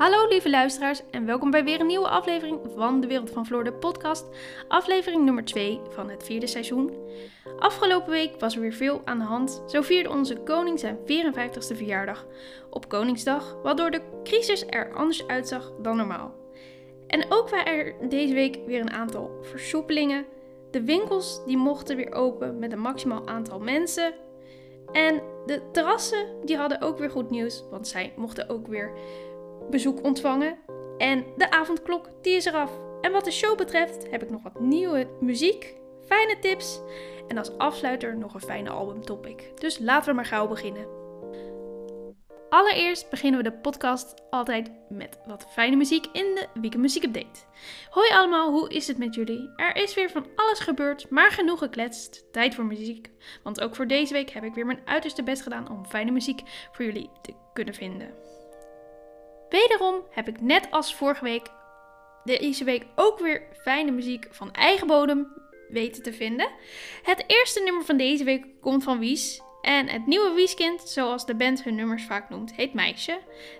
Hallo lieve luisteraars en welkom bij weer een nieuwe aflevering van de Wereld van Floor, de podcast. Aflevering nummer 2 van het vierde seizoen. Afgelopen week was er weer veel aan de hand. Zo vierde onze koning zijn 54ste verjaardag op Koningsdag, waardoor de crisis er anders uitzag dan normaal. En ook waren er deze week weer een aantal versoepelingen. De winkels die mochten weer open met een maximaal aantal mensen. En de terrassen die hadden ook weer goed nieuws, want zij mochten ook weer bezoek ontvangen. En de avondklok die is eraf. En wat de show betreft heb ik nog wat nieuwe muziek, fijne tips en als afsluiter nog een fijne albumtopic. Dus laten we maar gauw beginnen. Allereerst beginnen we de podcast altijd met wat fijne muziek in de Weekend Muziek Update. Hoi allemaal, hoe is het met jullie? Er is weer van alles gebeurd, maar genoeg gekletst. Tijd voor muziek. Want ook voor deze week heb ik weer mijn uiterste best gedaan om fijne muziek voor jullie te kunnen vinden. Wederom heb ik net als vorige week deze week ook weer fijne muziek van eigen bodem weten te vinden. Het eerste nummer van deze week komt van Wies. En het nieuwe Wieskind, zoals de band hun nummers vaak noemt, heet Meisje.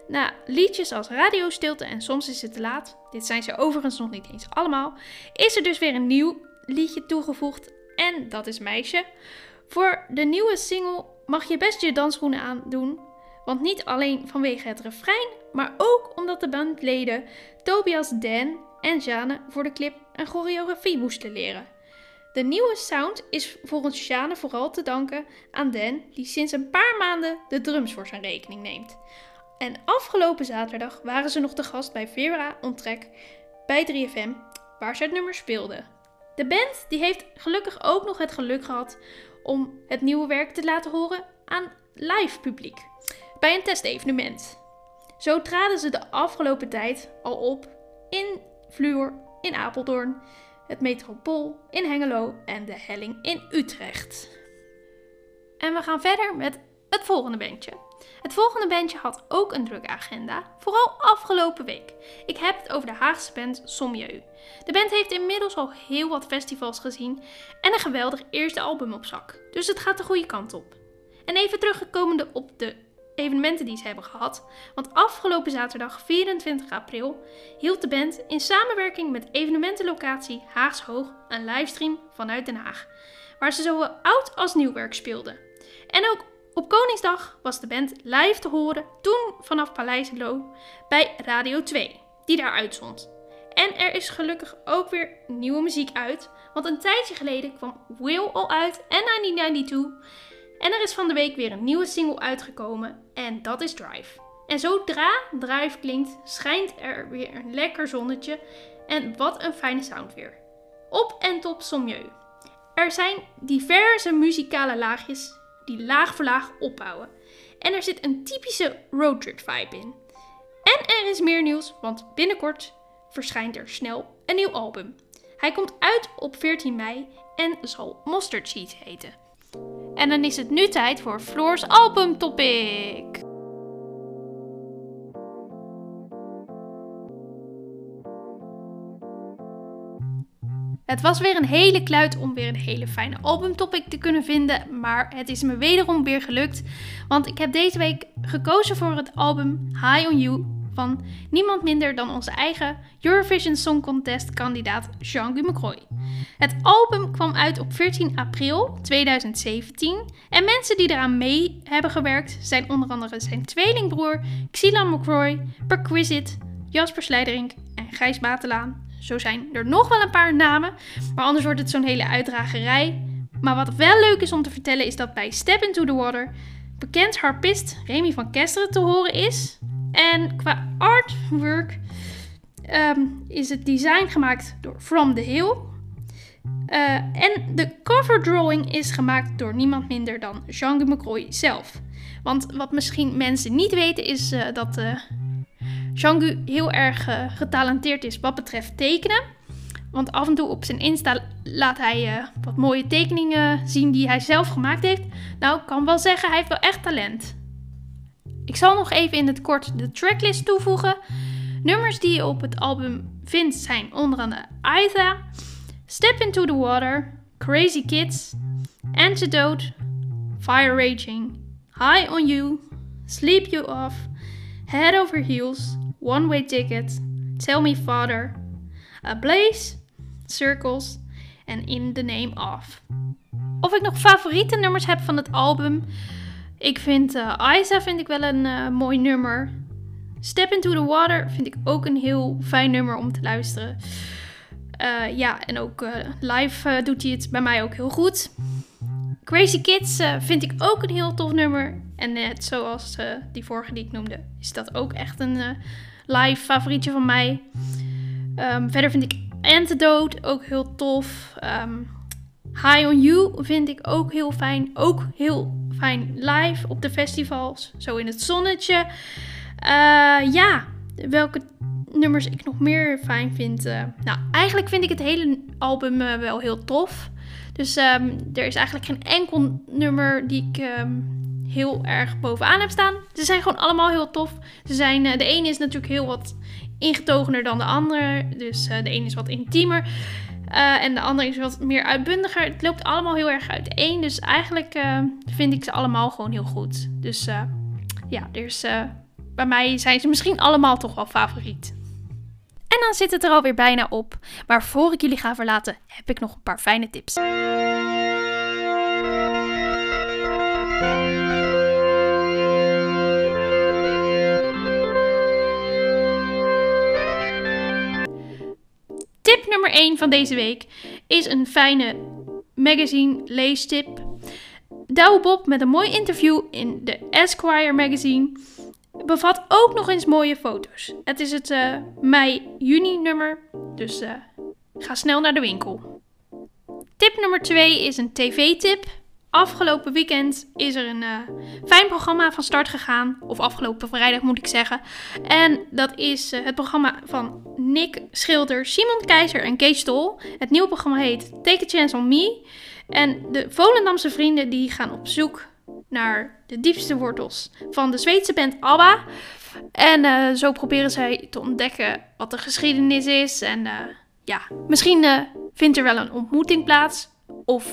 Na liedjes als Radiostilte en Soms is het te laat, dit zijn ze overigens nog niet eens allemaal, is er dus weer een nieuw liedje toegevoegd en dat is Meisje. Voor de nieuwe single mag je best je dansschoenen aandoen, want niet alleen vanwege het refrein, maar ook omdat de bandleden Tobias Dan en Jane voor de clip een choreografie moesten leren. De nieuwe sound is volgens Jane vooral te danken aan Dan, die sinds een paar maanden de drums voor zijn rekening neemt. En afgelopen zaterdag waren ze nog te gast bij Vera Ontrek bij 3FM, waar ze het nummer speelden. De band die heeft gelukkig ook nog het geluk gehad om het nieuwe werk te laten horen aan live publiek bij een testevenement. Zo traden ze de afgelopen tijd al op in Fluor, in Apeldoorn, het Metropool, in Hengelo en de Helling in Utrecht. En we gaan verder met het volgende bandje. Het volgende bandje had ook een drukke agenda, vooral afgelopen week. Ik heb het over de Haagse band Sommieu. De band heeft inmiddels al heel wat festivals gezien en een geweldig eerste album op zak, dus het gaat de goede kant op. En even teruggekomen op de evenementen die ze hebben gehad. Want afgelopen zaterdag 24 april hield de band in samenwerking met evenementenlocatie Haags Hoog een livestream vanuit Den Haag. Waar ze zowel oud als nieuw werk speelden. En ook op Koningsdag was de band live te horen toen vanaf Paleis Lo bij Radio 2, die daar uitzond. En er is gelukkig ook weer nieuwe muziek uit, want een tijdje geleden kwam Will al uit en 1992 en er is van de week weer een nieuwe single uitgekomen en dat is Drive. En zodra Drive klinkt, schijnt er weer een lekker zonnetje en wat een fijne sound weer. Op en top Sommieu. Er zijn diverse muzikale laagjes die laag voor laag opbouwen. En er zit een typische roadtrip vibe in. En er is meer nieuws, want binnenkort verschijnt er snel een nieuw album. Hij komt uit op 14 mei en zal Mustard Seed heten. En dan is het nu tijd voor Floor's albumtopic. Het was weer een hele kluit om weer een hele fijne albumtopic te kunnen vinden, maar het is me wederom weer gelukt, want ik heb deze week gekozen voor het album High on You van niemand minder dan onze eigen Eurovision Song Contest kandidaat Jean-Guy McCroy. Het album kwam uit op 14 april 2017 en mensen die eraan mee hebben gewerkt zijn onder andere zijn tweelingbroer Xilan McCroy, Perquisite, Jasper Slijderink en Gijs Batelaan. Zo zijn er nog wel een paar namen, maar anders wordt het zo'n hele uitdragerij. Maar wat wel leuk is om te vertellen is dat bij Step Into The Water bekend harpist Remy van Kesteren te horen is. En qua artwork ehm, is het design gemaakt door From the Hill. Uh, en de cover drawing is gemaakt door niemand minder dan Jean-Guy zelf. Want wat misschien mensen niet weten is uh, dat uh, Jean-Guy heel erg getalenteerd is wat betreft tekenen. Want af en toe op zijn Insta laat hij wat mooie tekeningen zien die hij zelf gemaakt heeft. Nou, ik kan wel zeggen, hij heeft wel echt talent. Ik zal nog even in het kort de tracklist toevoegen. Nummers die je op het album vindt zijn onder andere Aitha, Step Into The Water, Crazy Kids, Antidote, Fire Raging, High On You, Sleep You Off, Head Over Heels, One Way Ticket, Tell Me Father, A Blaze, Circles en In The Name Of. Of ik nog favoriete nummers heb van het album? Ik vind uh, Isa vind ik wel een uh, mooi nummer. Step Into The Water vind ik ook een heel fijn nummer om te luisteren. Uh, ja, en ook live doet hij het bij mij ook heel goed. Crazy Kids vind ik ook een heel tof nummer. En net zoals die vorige die ik noemde, is dat ook echt een live favorietje van mij. Um, verder vind ik Antidote ook heel tof. Um, High on You vind ik ook heel fijn. Ook heel fijn live op de festivals. Zo in het zonnetje. Uh, ja, welke nummers ik nog meer fijn vind. Uh, nou, eigenlijk vind ik het hele album uh, wel heel tof. Dus um, er is eigenlijk geen enkel nummer die ik um, heel erg bovenaan heb staan. Ze zijn gewoon allemaal heel tof. Ze zijn, de ene is natuurlijk heel wat ingetogener dan de andere. Dus de ene is wat intiemer. Uh, en de andere is wat meer uitbundiger. Het loopt allemaal heel erg uiteen. Dus eigenlijk uh, vind ik ze allemaal gewoon heel goed. Dus uh, ja, dus, bij mij zijn ze misschien allemaal toch wel favoriet. En dan zit het er alweer bijna op. Maar voor ik jullie ga verlaten, heb ik nog een paar fijne tips. Nummer 1 van deze week is een fijne magazine leestip. Douwe Bob met een mooi interview in de Esquire magazine bevat ook nog eens mooie foto's. Het is het uh, mei-juni nummer, dus uh, ga snel naar de winkel. Tip nummer 2 is een tv-tip. Afgelopen weekend is er een uh, fijn programma van start gegaan. Of afgelopen vrijdag moet ik zeggen. En dat is uh, het programma van Nick Schilder, Simon Keizer en Kees Stol. Het nieuwe programma heet Take a Chance on Me. En de Volendamse vrienden die gaan op zoek naar de diepste wortels van de Zweedse band ABBA. En uh, zo proberen zij te ontdekken wat de geschiedenis is. En ja, misschien vindt er wel een ontmoeting plaats. Of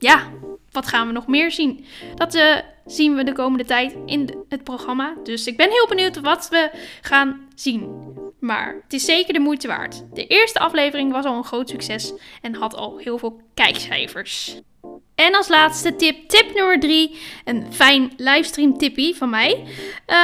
ja, wat gaan we nog meer zien? Dat uh, zien we de komende tijd in het programma. Dus ik ben heel benieuwd wat we gaan zien. Maar het is zeker de moeite waard. De eerste aflevering was al een groot succes en had al heel veel kijkcijfers. En als laatste tip, tip nummer 3, een fijn livestream tippie van mij.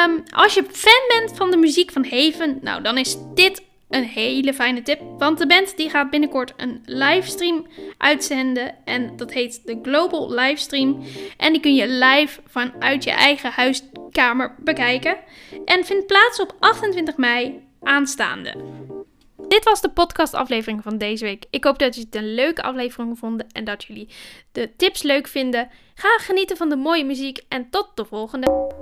Um, als je fan bent van de muziek van Heaven, nou dan is dit een hele fijne tip. Want de band die gaat binnenkort een livestream uitzenden. En dat heet de Global Livestream. En die kun je live vanuit je eigen huiskamer bekijken. En vindt plaats op 28 mei aanstaande. Dit was de podcastaflevering van deze week. Ik hoop dat jullie het een leuke aflevering vonden en dat jullie de tips leuk vinden. Ga genieten van de mooie muziek en tot de volgende.